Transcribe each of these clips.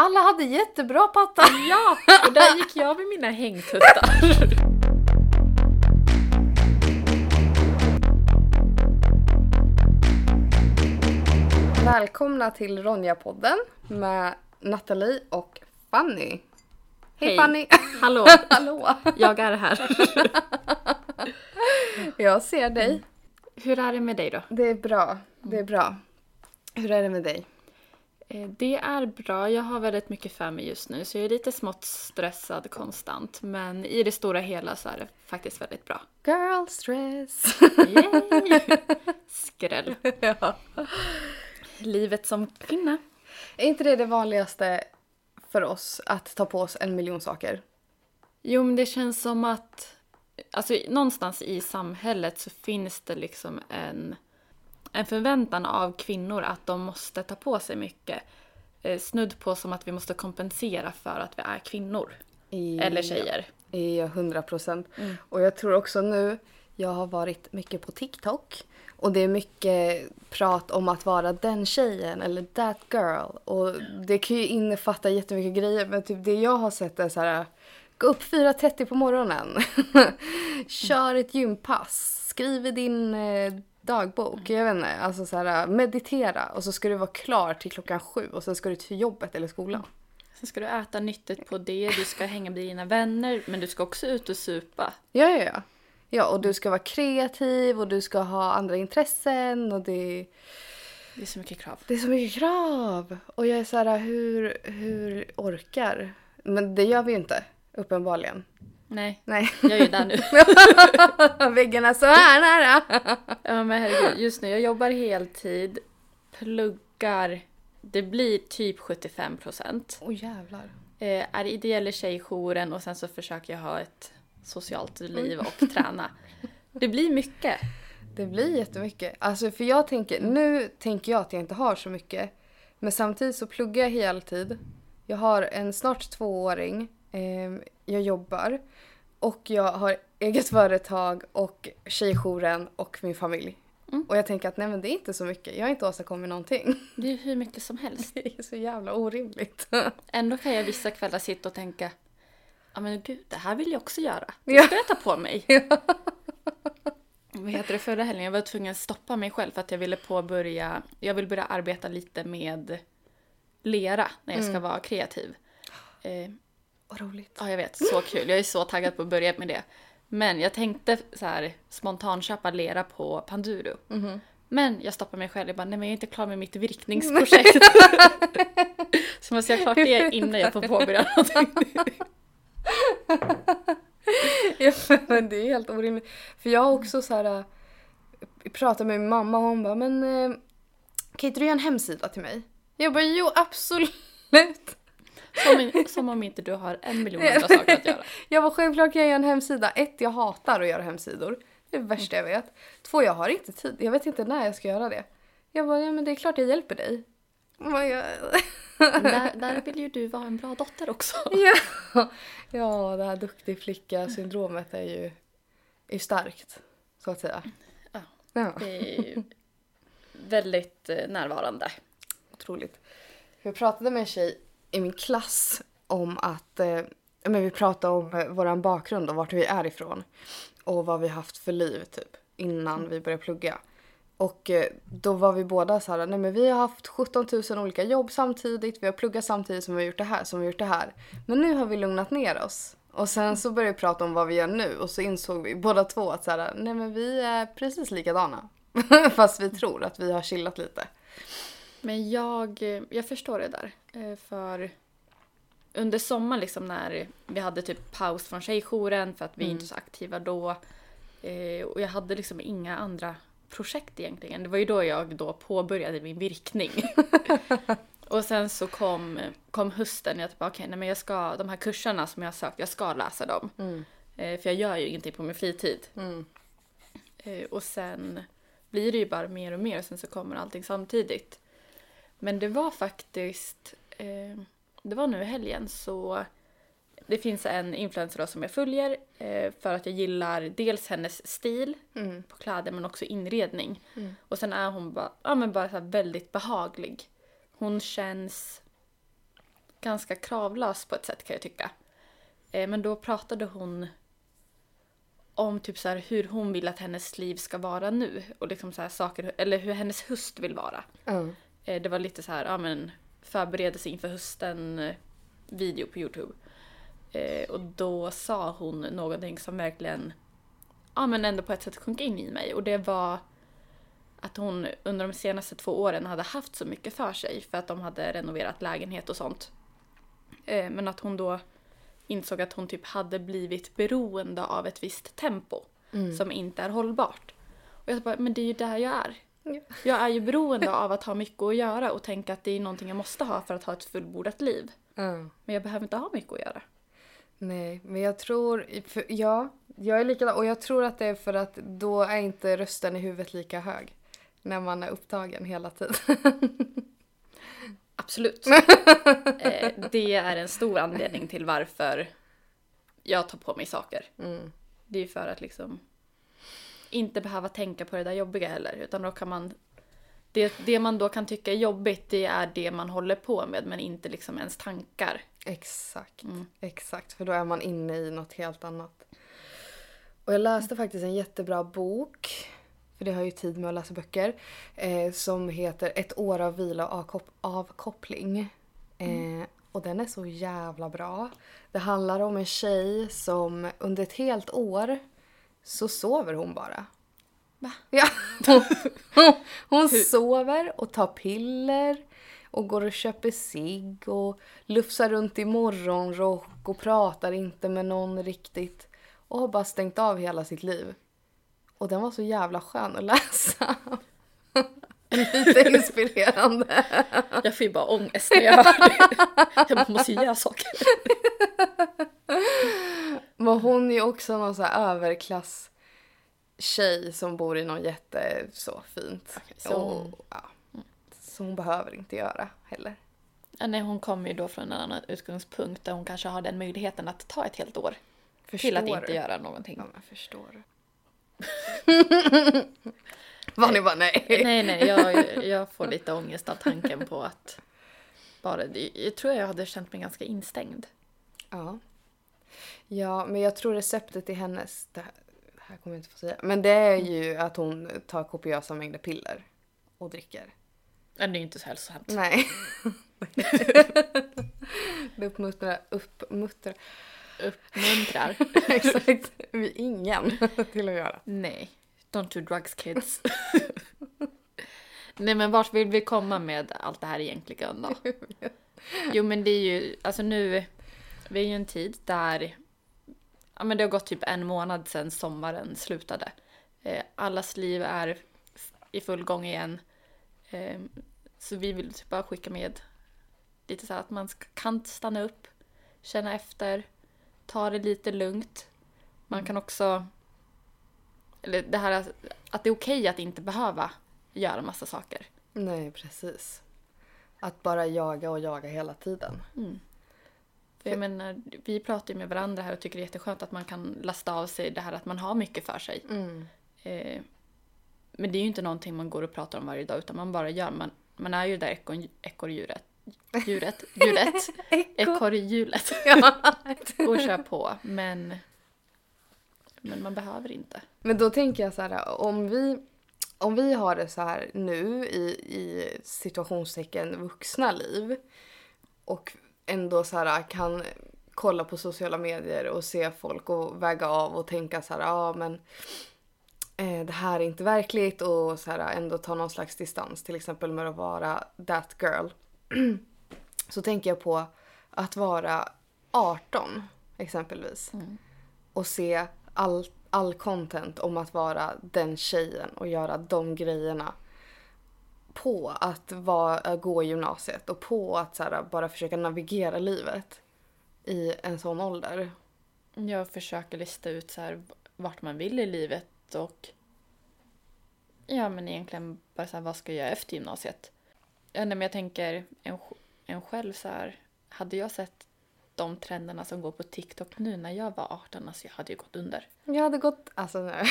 Alla hade jättebra pattar. Ja, och där gick jag med mina hängtuttar. Välkomna till Ronja-podden med Nathalie och Fanny. Hej, Hej. Fanny! Hallå, Hallå! jag är här. Jag ser dig. Hur är det med dig då? Det är bra. Det är bra. Hur är det med dig? Eh, Det är bra. Jag har väldigt mycket för mig just nu så jag är lite smått stressad konstant. Men i det stora hela så är det faktiskt väldigt bra. Girl stress! Yay! Skräll. ja. Livet som kvinna. Är inte det det vanligaste för oss att ta på oss en miljon saker? Jo, men det känns som att alltså, någonstans i samhället så finns det liksom en, en förväntan av kvinnor att de måste ta på sig mycket. Eh, snudd på som att vi måste kompensera för att vi är kvinnor. Eller tjejer. Ja, hundra procent. Och jag tror också nu, jag har varit mycket på TikTok. Och det är mycket prat om att vara den tjejen eller that girl. Och det kan ju innefatta jättemycket grejer. Men typ det jag har sett är så här. Gå upp 4.30 på morgonen. Kör ett gympass. Skriv i din eh, dagbok. Jag vet inte. Alltså så här, meditera. Och så ska du vara klar till klockan sju. Och sen ska du till jobbet eller skolan. Sen ska du äta nyttigt på det, du ska hänga med dina vänner, men du ska också ut och supa. Ja, ja, ja. Ja, och du ska vara kreativ och du ska ha andra intressen och det, Det är så mycket krav. det är så mycket krav. Och jag är så här, hur, hur orkar? Men det gör vi ju inte, uppenbarligen. Nej, Nej. jag är ju där nu. Väggarna så här nära. Ja men herregud, just nu jag jobbar heltid, pluggar, det blir typ 75 procent. Åh oh, jävlar. Eh, är ideell i tjejjouren och sen så försöker jag ha ett socialt liv och träna. Det blir mycket. Det blir jättemycket. Alltså för jag tänker, nu tänker jag att jag inte har så mycket. Men samtidigt så pluggar jag heltid. Jag har en snart tvååring. Eh, jag jobbar. Och jag har eget företag och tjejjouren och min familj. Mm. Och jag tänker att nej men det är inte så mycket. Jag har inte åstadkommit någonting. Det är hur mycket som helst. Det är så jävla orimligt. Ändå kan jag vissa kvällar sitta och tänka Ja men gud, det här vill jag också göra. Det Ja. ska jag ta på mig. Vad heter det, förra helgen jag var tvungen att stoppa mig själv för att jag ville påbörja, jag vill börja arbeta lite med lera när jag ska vara kreativ. Eh, Vad roligt. ja jag vet, så kul. Jag är så taggad på att börja med det. Men jag tänkte så här spontanköpa lera på Panduro. Men jag stoppade mig själv, jag bara nej men jag är inte klar med mitt virkningsprojekt. så måste jag ha klart det innan jag får påbörja någonting. Ja, men det är helt orimligt. För jag har också så här äh, pratat med min mamma och hon bara men äh, kan inte du göra en hemsida till mig? Jag bara jo absolut. Som, in- som om inte du har en miljon andra saker att göra. Jag var självklart kan jag göra en hemsida. Ett, jag hatar att göra hemsidor. Det är det värsta jag vet. Två, jag har inte tid. Jag vet inte när jag ska göra det. Jag bara, ja men det är klart jag hjälper dig. Jag... Där, där vill ju du vara en bra dotter också. ja. ja, det här duktig flicka-syndromet är ju är starkt. Så att säga. Ja. Ja, Det är ju väldigt eh, närvarande. otroligt. Jag pratade med en tjej i min klass om att eh, men vi pratade om vår våran bakgrund och vart vi är ifrån. Och vad vi haft för liv typ innan vi började plugga. Och eh, då var vi båda så här, nej men vi har haft 17 000 olika jobb samtidigt, vi har pluggat samtidigt som vi har gjort det här, som vi har gjort det här. Men nu har vi lugnat ner oss. Och sen så började vi prata om vad vi gör nu och så insåg vi båda två att så här, nej men vi är precis likadana. Fast vi tror att vi har chillat lite. Men jag, jag förstår det där. Eh, För under sommaren liksom när vi hade typ paus från tjejjouren för att vi inte är så aktiva då. eh, Och jag hade liksom inga andra projekt egentligen. Det var ju då jag då påbörjade min virkning. och sen så kom, kom hösten. Jag typ, okej, nej men jag ska, de här kurserna som jag har sökt, jag ska läsa dem. Eh, För jag gör ju ingenting på min fritid. Eh, Och sen blir det ju bara mer och mer och sen så kommer allting samtidigt. Men det var faktiskt, eh, det var nu i helgen så det finns en influencer som jag följer eh, för att jag gillar dels hennes stil på kläder men också inredning. Och sen är hon bara, ja, men bara så väldigt behaglig. Hon känns ganska kravlös på ett sätt kan jag tycka. Eh, men då pratade hon om typ så hur hon vill att hennes liv ska vara nu. Och liksom så saker, eller hur hennes höst vill vara. Mm. Eh, det var lite så här, ja men förberedelse inför hösten eh, video på Youtube. Eh, och då sa hon någonting som verkligen, ja men ändå på ett sätt sjönk in i mig. Och det var att hon under de senaste två åren hade haft så mycket för sig för att de hade renoverat lägenhet och sånt. Men att hon då insåg att hon typ hade blivit beroende av ett visst tempo som inte är hållbart. Och jag bara, men det är ju där jag är. Ja. Jag är ju beroende av att ha mycket att göra och tänka att det är någonting jag måste ha för att ha ett fullbordat liv. Mm. Men jag behöver inte ha mycket att göra. Nej, men jag tror... För, ja, jag är likadan. Och jag tror att det är för att då är inte rösten i huvudet lika hög. När man är upptagen hela tiden. Absolut. eh, det är en stor anledning till varför jag tar på mig saker. Mm. Det är för att liksom inte behöva tänka på det där jobbiga heller. Utan då kan man... Det, det man då kan tycka är jobbigt, det är det man håller på med, men inte liksom ens tankar. Exakt. Mm. Exakt, för då är man inne i något helt annat. Och jag läste faktiskt en jättebra bok, för det har ju tid med att läsa böcker, eh, som heter Ett år av vila och avkop- avkoppling. Eh, och den är så jävla bra. Det handlar om en tjej som under ett helt år så sover hon bara. Va? Ja. Hon, hon, hon sover och tar piller och går och köper cigg och lufsar runt i morgonrock och pratar inte med någon riktigt. Och har bara stängt av hela sitt liv. Och den var så jävla skön att läsa. Lite inspirerande. Jag får ju bara ångest när jag hör det. Jag måste ju göra saker. Men hon är ju också någon så här överklass tjej som bor i någon jätte så fint. så hon- Och, ja, så hon behöver inte göra heller. Ja, nej, hon kommer ju då från en annan utgångspunkt där hon kanske har den möjligheten att ta ett helt år till att inte du? göra någonting. Ja, men förstår du? Var ni bara nej? Nej, nej, jag, jag får lite ångest av tanken på att bara, jag tror jag hade känt mig ganska instängd. Ja. Ja, men jag tror receptet i hennes, det här, det här kommer jag inte få säga, men det är ju att hon tar kopiösa mängder piller och dricker. Det är ju inte så hälsosamt. Nej. det uppmuntrar, uppmuntrar, Uppmuntrar. exakt, vi ingen till att göra. nej, don't do drugs kids. nej, men vart vill vi komma med allt det här egentligen då? Jo, men det är ju, alltså nu, vi är ju en tid där, ja men det har gått typ en månad sedan sommaren slutade. Eh, allas liv är i full gång igen. Eh, så vi vill typ bara skicka med lite så här att man kan stanna upp, känna efter, ta det lite lugnt. Man kan också, eller det här att det är okej att inte behöva göra massa saker. Nej, precis. Att bara jaga och jaga hela tiden. För jag menar, vi pratar ju med varandra här och tycker det är jätteskönt att man kan lasta av sig det här att man har mycket för sig. Eh, men det är ju inte någonting man går och pratar om varje dag utan man bara gör. Man, man är ju det där ekon- ekorrdjuret. Djuret, djuret, ekorrhjulet. och kör på. Men, men man behöver inte. Men då tänker jag så här, om vi, om vi har det så här nu i, i situationstecken vuxna liv och ändå så här kan kolla på sociala medier och se folk och väga av och tänka så här, ja men eh, det här är inte verkligt och så här ändå ta någon slags distans till exempel med att vara that girl. så tänker jag på att vara 18 exempelvis. Och se all, all content om att vara den tjejen och göra de grejerna på att vara, gå i gymnasiet och på att så här, bara försöka navigera livet i en sån ålder. Jag försöker lista ut så här vart man vill i livet och ja men egentligen bara så här, vad ska jag göra efter gymnasiet? Ja, nej, men jag tänker en, en själv så här, hade jag sett de trenderna som går på TikTok nu när jag var 18, alltså jag hade ju gått under. Jag hade gått, alltså nej.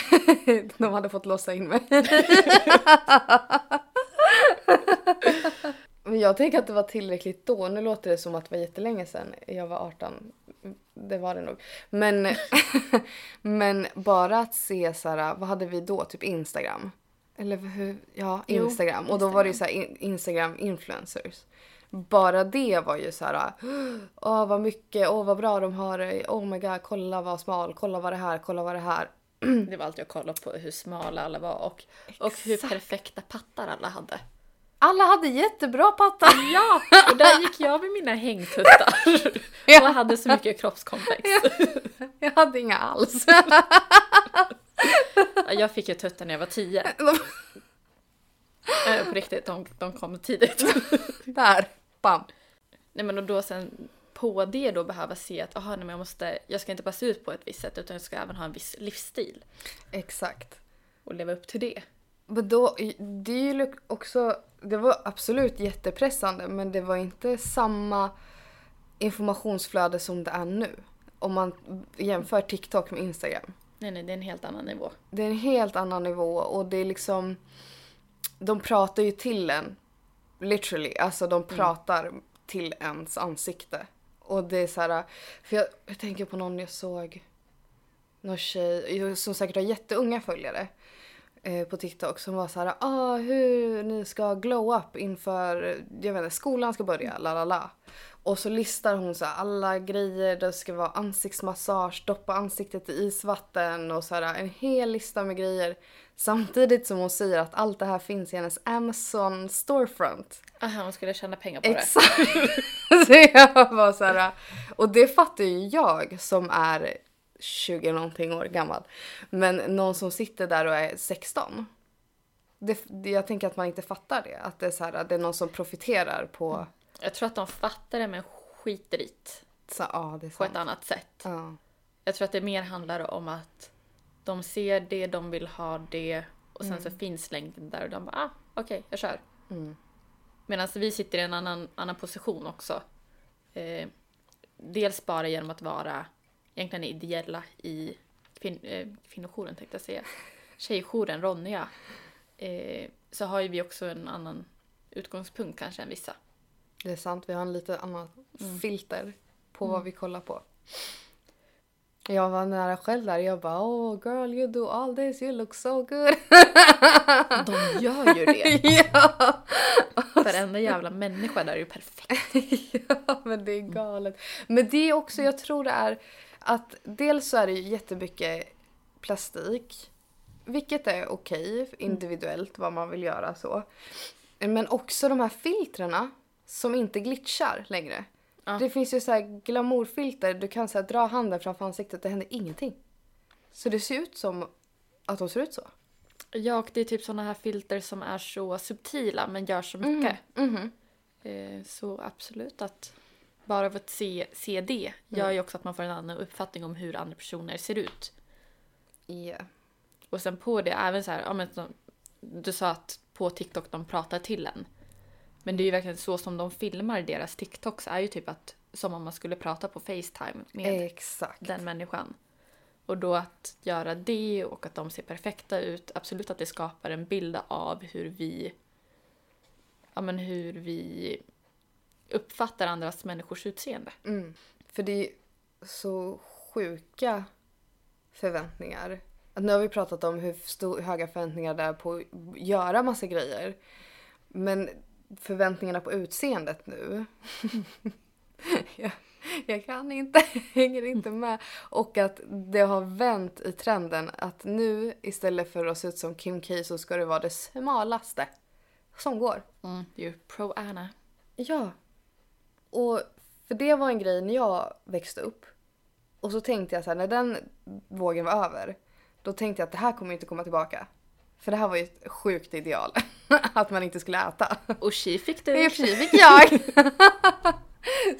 de hade fått låsa in mig. Men jag tänker att det var tillräckligt då. Nu låter det som att det var jättelänge sedan jag var 18. Det var det nog. Men, men bara att se så här, vad hade vi då? Typ Instagram. Eller hur? Ja, Jo, Instagram. Och då var det ju så här in- Instagram influencers. Bara det var ju så här, åh vad mycket, åh vad bra de har det, oh my god, kolla vad smal, kolla vad det här, kolla vad det här. Det var alltid att kolla på hur smala alla var och, och hur perfekta pattar alla hade. Alla hade jättebra pattar. Ja! Och där gick jag med mina hängtuttar och hade så mycket kroppskomplex. Jag hade inga alls. Ja, Jag fick ju tuttar när jag var tio. Eh, På riktigt, de, de kom tidigt. Där, bam. Nej men och då sen på det då behöva se att aha, nej, men jag, måste, jag ska inte bara se ut på ett visst sätt utan jag ska även ha en viss livsstil Exakt. och leva upp till det. Men då, det är ju också, det var absolut jättepressande men det var inte samma informationsflöde som det är nu. Om man jämför TikTok med Instagram. Nej nej, det är en helt annan nivå. Det är en helt annan nivå och det är liksom, de pratar ju till en. Literally, alltså de pratar till ens ansikte. Och det är så här, för jag, jag tänker på någon jag såg, någon tjej som säkert har jätteunga följare på TikTok som var så här, ah, hur ni ska glow up inför, jag vet inte, skolan ska börja, la la la. Och så listar hon så här, alla grejer, det ska vara ansiktsmassage, doppa ansiktet i isvatten och så här, en hel lista med grejer. Samtidigt som hon säger att allt det här finns i hennes Amazon storefront. Aha, hon skulle tjäna pengar på det. Exakt! så jag var så här, och det fattar ju jag som är 20 någonting år gammal. Men någon som sitter där och är 16. Det, det- jag tänker att man inte fattar det. Att det är, så här, det är någon som profiterar på... Jag tror att de fattar det men skiter i Så, ja, det på ett annat sätt. Ja. Jag tror att det mer handlar om att de ser det, de vill ha det och sen så finns länken där och de bara ah, okej, jag kör. Mm. Medan vi sitter i en annan, annan position också. Eh, dels bara genom att vara egentligen ideella i kvin, eh, kvinnojouren tänkte jag säga. Tjejjouren, Ronja. Eh, så har ju vi också en annan utgångspunkt kanske än vissa. Det är sant, vi har en lite annan Mm. filter på vad vi kollar på. Jag var nära själv där jag bara oh girl you do all this, you look so good. De gör ju det! ja. Varenda jävla människa där är ju perfekt. ja, men det är galet. Men det är också, jag tror det är att dels så är det ju jättemycket plastik. Vilket är okej individuellt vad man vill göra så. Men också de här filtrerna som inte glitchar längre. Ja. Det finns ju så här glamourfilter, du kan så dra handen framför ansiktet, det händer ingenting. Så det ser ut som att de ser ut så. Ja, och det är typ såna här filter som är så subtila men gör så mycket. Mhm. Eh, så absolut att bara av att se, se det gör ju också att man får en annan uppfattning om hur andra personer ser ut. Yeah. Och sen på det, även så här, ja, men, du sa att på TikTok de pratar till en. Men det är ju verkligen så som de filmar deras TikToks är ju typ att som om man skulle prata på Facetime med Exakt. den människan. Och då att göra det och att de ser perfekta ut, absolut att det skapar en bild av hur vi ja, men hur vi uppfattar andras människors utseende. Mm. För det är så sjuka förväntningar. Att nu har vi pratat om hur stor, höga förväntningar det är på att göra massa grejer. Men förväntningarna på utseendet nu. jag, jag kan inte, hänger inte med. Och att det har vänt i trenden att nu istället för att se ut som Kim K så ska det vara det smalaste som går. Mm. Det är ju pro-Anna. Ja. Och för det var en grej när jag växte upp. Och så tänkte jag så här, när den vågen var över, då tänkte jag att det här kommer inte komma tillbaka. För det här var ju ett sjukt ideal. att man inte skulle äta. Och tji fick du. och sig fick jag.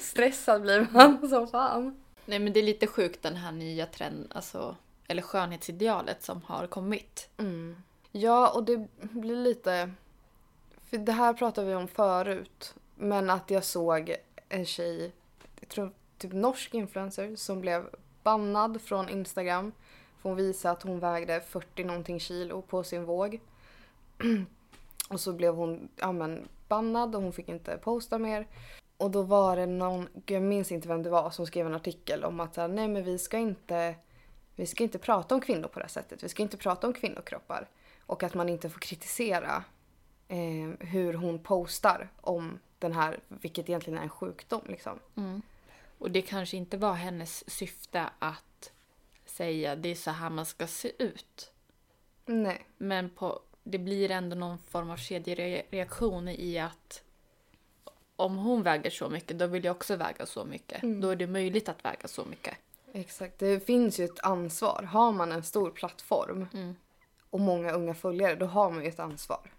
Stressad blir man som fan. Nej men det är lite sjukt den här nya trenden, alltså, eller skönhetsidealet som har kommit. Mm. Ja, och det blir lite... För det här pratade vi om förut. Men att jag såg en tjej, jag tror typ norsk influencer, som blev bannad från Instagram. För hon visade att hon vägde 40 någonting kilo på sin våg. Och så blev hon ja, men, bannad och hon fick inte posta mer. Och då var det någon, jag minns inte vem det var, som skrev en artikel om att här, nej men vi ska inte vi ska inte prata om kvinnor på det här sättet. Vi ska inte prata om kvinnokroppar. Och att man inte får kritisera eh, hur hon postar om den här, vilket egentligen är en sjukdom. Liksom. Och det kanske inte var hennes syfte att säga det är så här man ska se ut. Nej. Men på, det blir ändå någon form av kedjereaktion i att om hon väger så mycket, då vill jag också väga så mycket. Då är det möjligt att väga så mycket. Exakt. Det finns ju ett ansvar. Har man en stor plattform och många unga följare, då har man ju ett ansvar.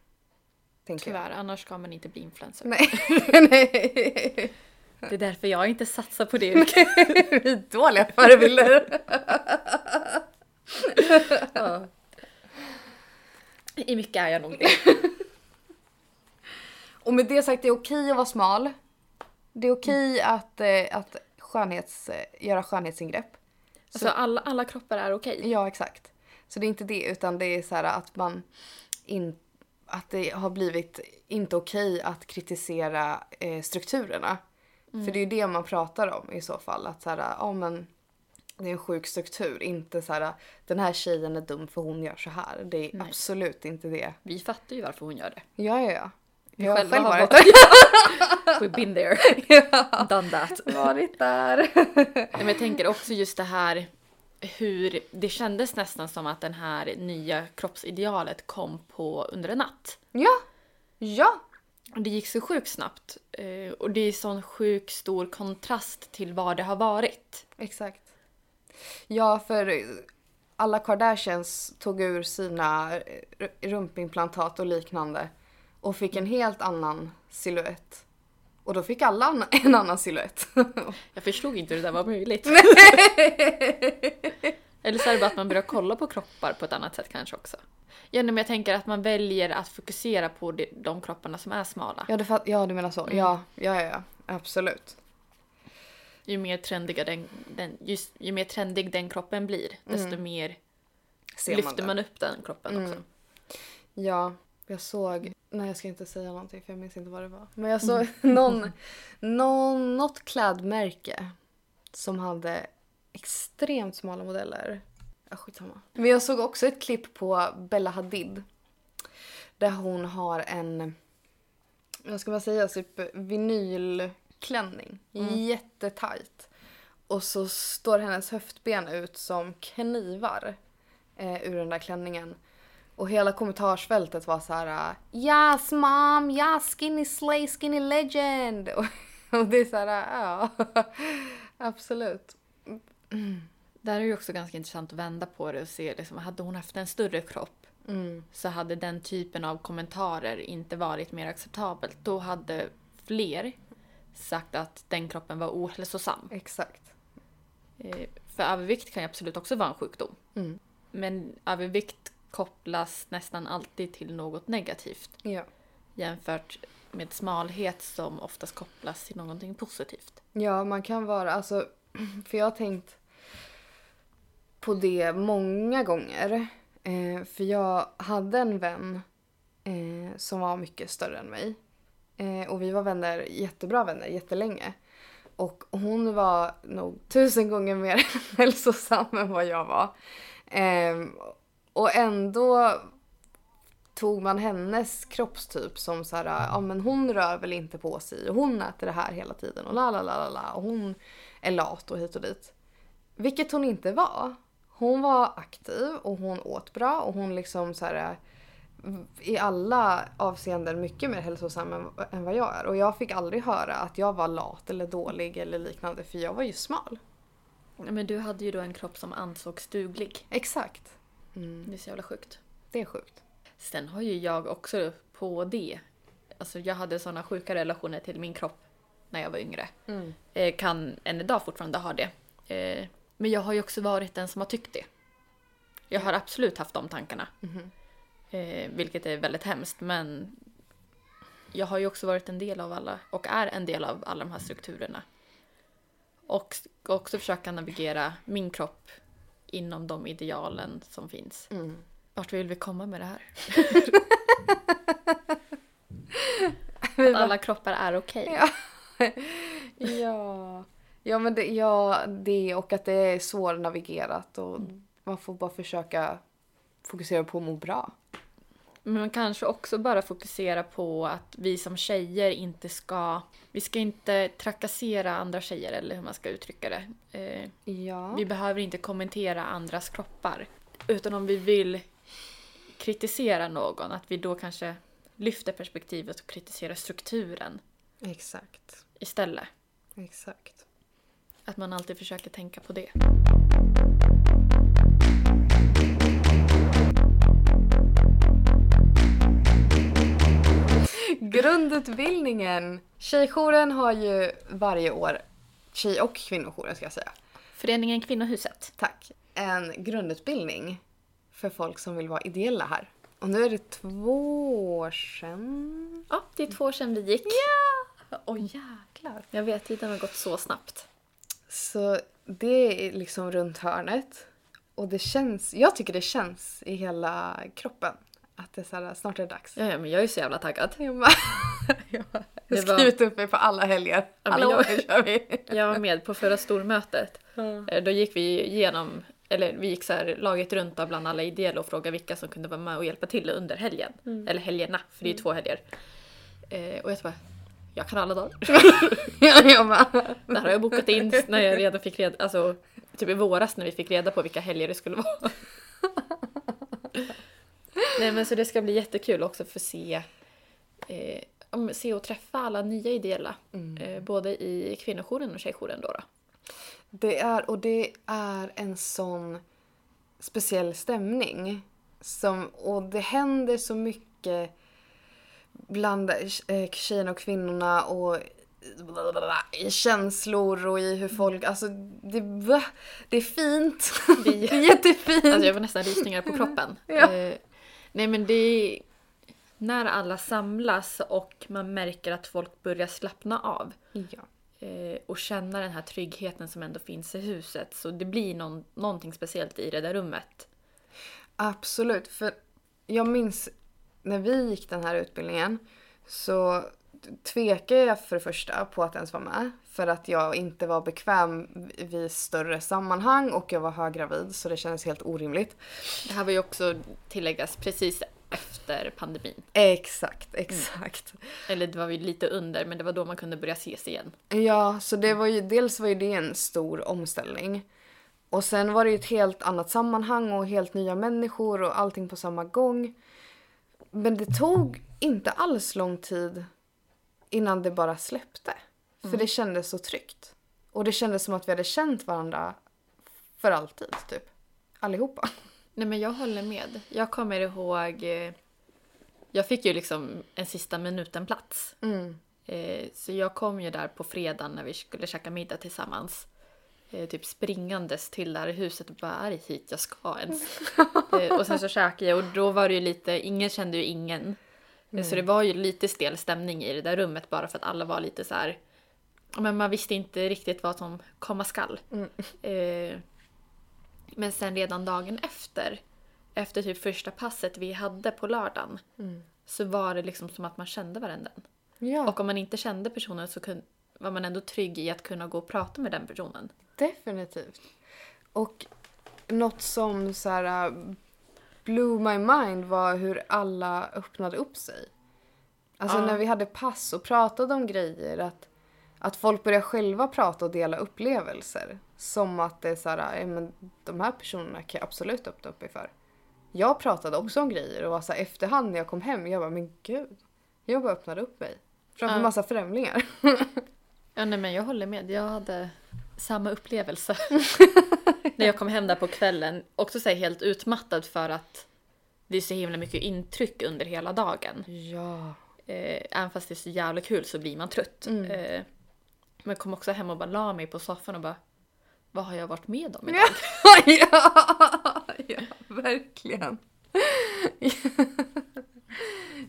Tänker jag. Tyvärr, annars ska man inte bli influencer. Nej. Nej. Det är därför jag inte satsar på det yrket. Vi är dåliga förebilder. Ja. I mycket är jag nog det. Och med det sagt, det är okej att vara smal. Det är okej att, eh, att skönhets, eh, göra skönhetsingrepp. Alltså alla, alla kroppar är okej. Ja, exakt. Så det är inte det, utan det är så här att man in, att det har blivit inte okej att kritisera eh, strukturerna. För det är ju det man pratar om i så fall. Att så här, ja men det är en sjuk struktur. Inte så här, den här tjejen är dum för hon gör så här. Det är Nej. absolut inte det. Vi fattar ju varför hon gör det. Ja, ja, ja. Vi Jag har själva själv har varit varit We've been there. ja. Done that. varit där. Nej, Men jag tänker också just det här hur det kändes nästan som att den här nya kroppsidealet kom på under en natt. ja, ja. Och det gick så sjukt snabbt. Eh, Och det är sån sjuk stor kontrast till vad det har varit. Exakt. Ja, för alla Kardashians tog ur sina r- rumpimplantat och liknande och fick en helt annan silhuett. Och då fick alla en annan silhuett. Jag förstod inte hur det där var möjligt. Eller så är det bara att man börjar kolla på kroppar på ett annat sätt kanske också. Ja, men jag tänker att man väljer att fokusera på de, kropparna som är smala. ja, du ja, du menar så. Ja, ja, ja, ja. Absolut. Ju mer trendiga den, den, just, ju mer trendig den kroppen blir, desto mer Ser lyfter det. man upp den kroppen också. Ja, jag såg... Nej, jag ska inte säga någonting för jag minns inte vad det var. Men jag såg någon, någon, något klädmärke som hade extremt smala modeller. Ja, skitsamma. Men jag såg också ett klipp på Bella Hadid. Där hon har en, vad ska man säga, typ vinylklänning. Jättetajt. Och så står hennes höftben ut som knivar eh, ur den där klänningen. Och hela kommentarsfältet var så här: Yes mom, yes skinny slay, skinny legend. Och, och det är så här, ja. Absolut. Där är det ju också ganska intressant att vända på det och se liksom, hade hon haft en större kropp Mm. så hade den typen av kommentarer inte varit mer acceptabelt. Då hade fler sagt att den kroppen var ohälsosam. Exakt. Eh, För övervikt kan ju absolut också vara en sjukdom. Mm. Men övervikt kopplas nästan alltid till något negativt Ja. jämfört med smalhet som oftast kopplas till någonting positivt. Ja, man kan vara, alltså, för jag har tänkt på det många gånger. Eh, för jag hade en vän eh, som var mycket större än mig. Eh, och vi var vänner, jättebra vänner, jättelänge. Och hon var nog tusen gånger mer hälsosam än vad jag var. Och ändå tog man hennes kroppstyp som så här, ja men hon rör väl inte på sig och hon äter det här hela tiden och la la la la la och hon är lat och hit och dit. Vilket hon inte var. Hon var aktiv och hon åt bra och hon liksom så här i alla avseenden mycket mer hälsosam än, än vad jag är. Och jag fick aldrig höra att jag var lat eller dålig eller liknande för jag var ju smal. Men du hade ju då en kropp som ansågs duglig. Exakt. Mm, Det är så jävla sjukt. det är sjukt. Sen har ju jag också på det, alltså jag hade såna sjuka relationer till min kropp när jag var yngre. Mm. Eh, kan än idag fortfarande ha det. Eh, men jag har ju också varit den som har tyckt det. Jag har absolut haft de tankarna. Mhm. Eh, vilket är väldigt hemskt men jag har ju också varit en del av alla och är en del av alla de här strukturerna. Och också försöka navigera min kropp inom de idealen som finns. Mm. Vart vill vi komma med det här? Att alla kroppar är okej. Ja. ja. Ja men det, ja, det och att det är svårnavigerat och man får bara försöka fokusera på att må bra. Men man kanske också bara fokusera på att vi som tjejer inte ska... Vi ska inte trakassera andra tjejer eller hur man ska uttrycka det. Eh, Ja. Vi behöver inte kommentera andras kroppar. Utan om vi vill kritisera någon, att vi då kanske lyfter perspektivet och kritiserar strukturen Exakt. istället. Exakt. Att man alltid försöker tänka på det. Grundutbildningen. Tjejjouren har ju varje år, tjej och kvinnojouren ska jag säga, Föreningen Kvinnohuset. tack, en grundutbildning för folk som vill vara ideella här. Och nu är det två år sedan. Ja, det är två år sedan vi gick. Ja! Oj jäklar. Jag vet, tiden har gått så snabbt. Så det är liksom runt hörnet. Och det känns, jag tycker det känns i hela kroppen. Att det är så här, snart är det dags. Ja, ja, men jag är så jävla taggad. Jag bara, jag har Det var- skrivit upp mig på alla helger. Alla jag- år kör vi. Jag var med på förra stormötet. Eh, Då gick vi igenom, eller vi gick så här laget runt bland alla ideella och frågade vilka som kunde vara med och hjälpa till under helgen. Eller helgerna, för det är ju två helger. Eh, och jag bara, jag kan alla dagar. jag Det här har jag bokat in när jag redan fick reda, alltså typ i våras när vi fick reda på vilka helger det skulle vara. Nej men så det ska bli jättekul också för att se, eh, se och träffa alla nya ideella. Eh, både i kvinnojouren och tjejjouren då. då. Det är, och det är en sån speciell stämning. Som, och det händer så mycket bland eh, tjejerna och kvinnorna och i känslor och i hur folk, alltså det, det är fint. Det är jättefint. Alltså jag får nästan rysningar på kroppen. Ja. Eh, nej men det är när alla samlas och man märker att folk börjar slappna av. ja. eh, och känna den här tryggheten som ändå finns i huset. Så det blir någon, någonting speciellt i det där rummet. Absolut, för jag minns när vi gick den här utbildningen så tvekade jag för det första på att ens vara med. För att jag inte var bekväm vid större sammanhang och jag var höggravid så det kändes helt orimligt. Det här var ju också tilläggas precis efter pandemin. Exakt, exakt. Eller det var ju lite under, men det var då man kunde börja ses igen. Ja, så det var ju, dels var ju det en stor omställning. Och sen var det ju ett helt annat sammanhang och helt nya människor och allting på samma gång. Men det tog inte alls lång tid innan det bara släppte. För det kändes så tryggt. Och det kändes som att vi hade känt varandra för alltid, typ. Allihopa. Nej men jag håller med. Jag kommer ihåg... eh, Jag fick ju liksom en sista minuten-plats. Mm. Eh, Så jag kom ju där på fredagen när vi skulle käka middag tillsammans. Eh, Typ springandes till det här huset och bara är det hit jag ska ens? Och sen så käkade jag och då var det ju lite, ingen kände ju ingen. Eh, Så det var ju lite stel stämning i det där rummet bara för att alla var lite så här. Men man visste inte riktigt vad som komma skall. Eh, Men sen redan dagen efter, efter typ första passet vi hade på lördagen, så var det liksom som att man kände varandra. Ja, Och om man inte kände personen så kun, var man ändå trygg i att kunna gå och prata med den personen. definitivt. Och något som så här blew my mind var hur alla öppnade upp sig. Alltså Ja. när vi hade pass och pratade om grejer, att, att folk börjar själva prata och dela upplevelser. Som att det är så här, ja, men de här personerna kan jag absolut öppna upp mig för. Jag pratade också om grejer och var så här, efterhand när jag kom hem, jag bara men gud. Jag bara öppnade upp mig. Framför Ja. massa främlingar. Ja, nej, men jag håller med. Jag hade samma upplevelse. När jag kom hem där på kvällen. Också så här helt utmattad för att det är så himla mycket intryck under hela dagen. Ja. Eh, även fast det är så jävla kul så blir man trött. Mm. Eh, men jag kom också hem och bara la mig på soffan och bara Vad har jag varit med om idag? ja, ja, verkligen.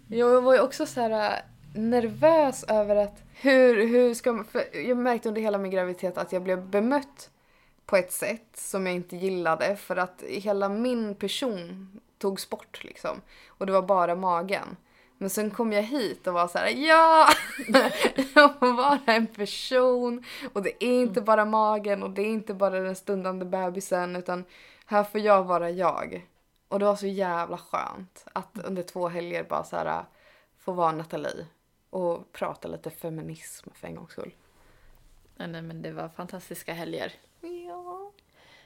jag var ju också så här äh, nervös över att hur, hur ska man... För jag märkte under hela min graviditet att jag blev bemött på ett sätt som jag inte gillade för att hela min person togs bort liksom. Och det var bara magen. Men sen kom jag hit och var så här, ja! Jag får vara en person och det är inte bara magen och det är inte bara den stundande bebisen utan här får jag vara jag. Och det var så jävla skönt att under två helger bara så här få vara Nathalie och prata lite feminism för en gångs skull. Ja, Nej, men det var fantastiska helger.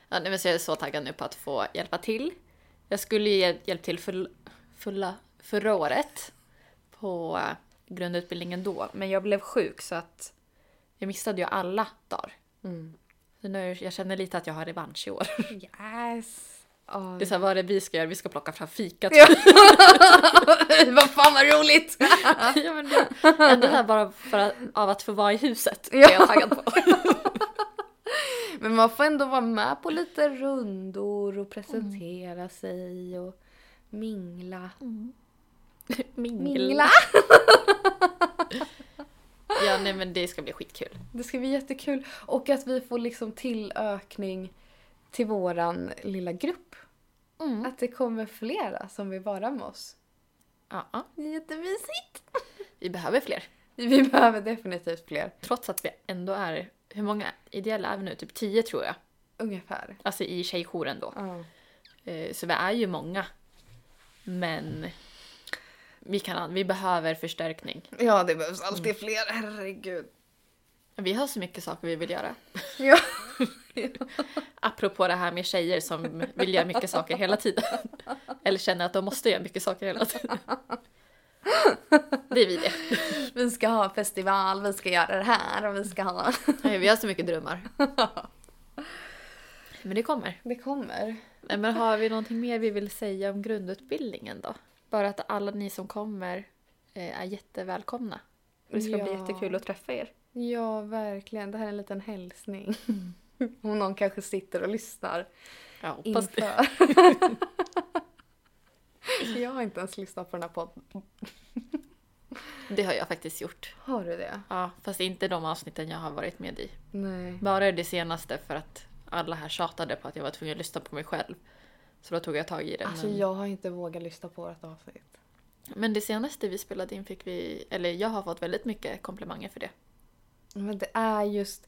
Ja. Nej, men så jag är så taggad nu på att få hjälpa till. Jag skulle ju hjäl- hjälpt till full, fulla, förra året på eh, grundutbildningen då, men jag blev sjuk så att jag missade ju alla dagar. Mm. Så nu, jag känner lite att jag har revansch i år. Yes. Ja. Det är så här, vad är det vi ska göra? Vi ska plocka fram fikat. Ja. vad fan vad roligt! ja, men det, ändå här bara för att, av att få vara i huset Ja. är jag taggad på. Men man får ändå vara med på lite rundor och presentera sig och mingla. Mingla. Ja, nej men det ska bli skitkul. Det ska bli jättekul. Och att vi får liksom tillökning till våran lilla grupp. Att det kommer flera som vill vara med oss. Ja. Det är jättemysigt. vi behöver fler. Vi behöver definitivt fler. Trots att vi ändå är, hur många ideella är vi nu? Typ 10 tror jag. Ungefär. Alltså i tjejjouren då. Eh, Så vi är ju många. Men vi, kan, vi behöver förstärkning. Ja, det behövs alltid fler. Herregud. Vi har så mycket saker vi vill göra. Ja. Apropå det här med tjejer som vill göra mycket saker hela tiden. Eller känner att de måste göra mycket saker hela tiden. Det är vi det. Vi ska ha festival, vi ska göra det här och vi ska ha... Nej, Vi har så mycket drömmar. Men det kommer. Det kommer. Nej, Men har vi någonting mer vi vill säga om grundutbildningen då? Bara att alla ni som kommer eh, är jättevälkomna. Och det ska bli Ja. jättekul att träffa er. Ja, verkligen. Det här är en liten hälsning. Om någon kanske sitter och lyssnar Jag hoppas det. Jag har inte ens lyssnat på den här podden. Det har jag faktiskt gjort. Har du det? Ja, fast inte de avsnitten jag har varit med i. Nej. Bara det senaste för att alla här tjatade på att jag var tvungen att lyssna på mig själv. Så då tog jag tag i det. Alltså men... jag har inte vågat lyssna på vårt avsnitt. men det senaste vi spelade in fick vi, eller jag har fått väldigt mycket komplimanger för det. Men det är just...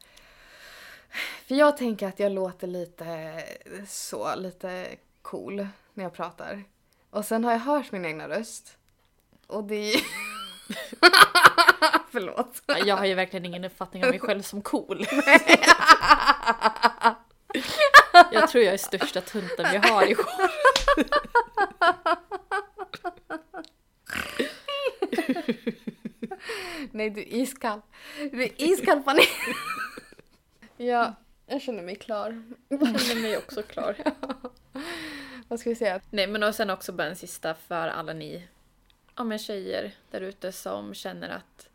För jag tänker att jag låter lite så, lite cool när jag pratar. Och sen har jag hört min egna röst. Och det är Förlåt. Jag har ju verkligen ingen uppfattning av mig själv som cool. Jag tror jag är största tunten vi har i jouren. Nej, du är iskall. Du är iskall Fanny. ja, jag känner mig klar. Jag känner mig också klar. Vad ska vi säga? Nej men och sen också bara en sista för alla ni ja, men tjejer där ute som känner att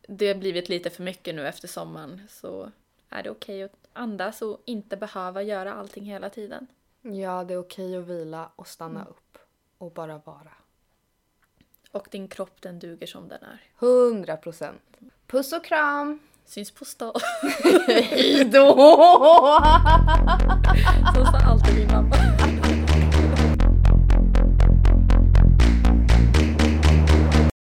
det har blivit lite för mycket nu efter sommaren så är det okej att andas och inte behöva göra allting hela tiden. Ja, det är okej att vila och stanna upp. Och bara vara. Och din kropp den duger som den är. 100 procent. Puss och kram! Syns på stan. Hejdå! Så sa alltid min mamma.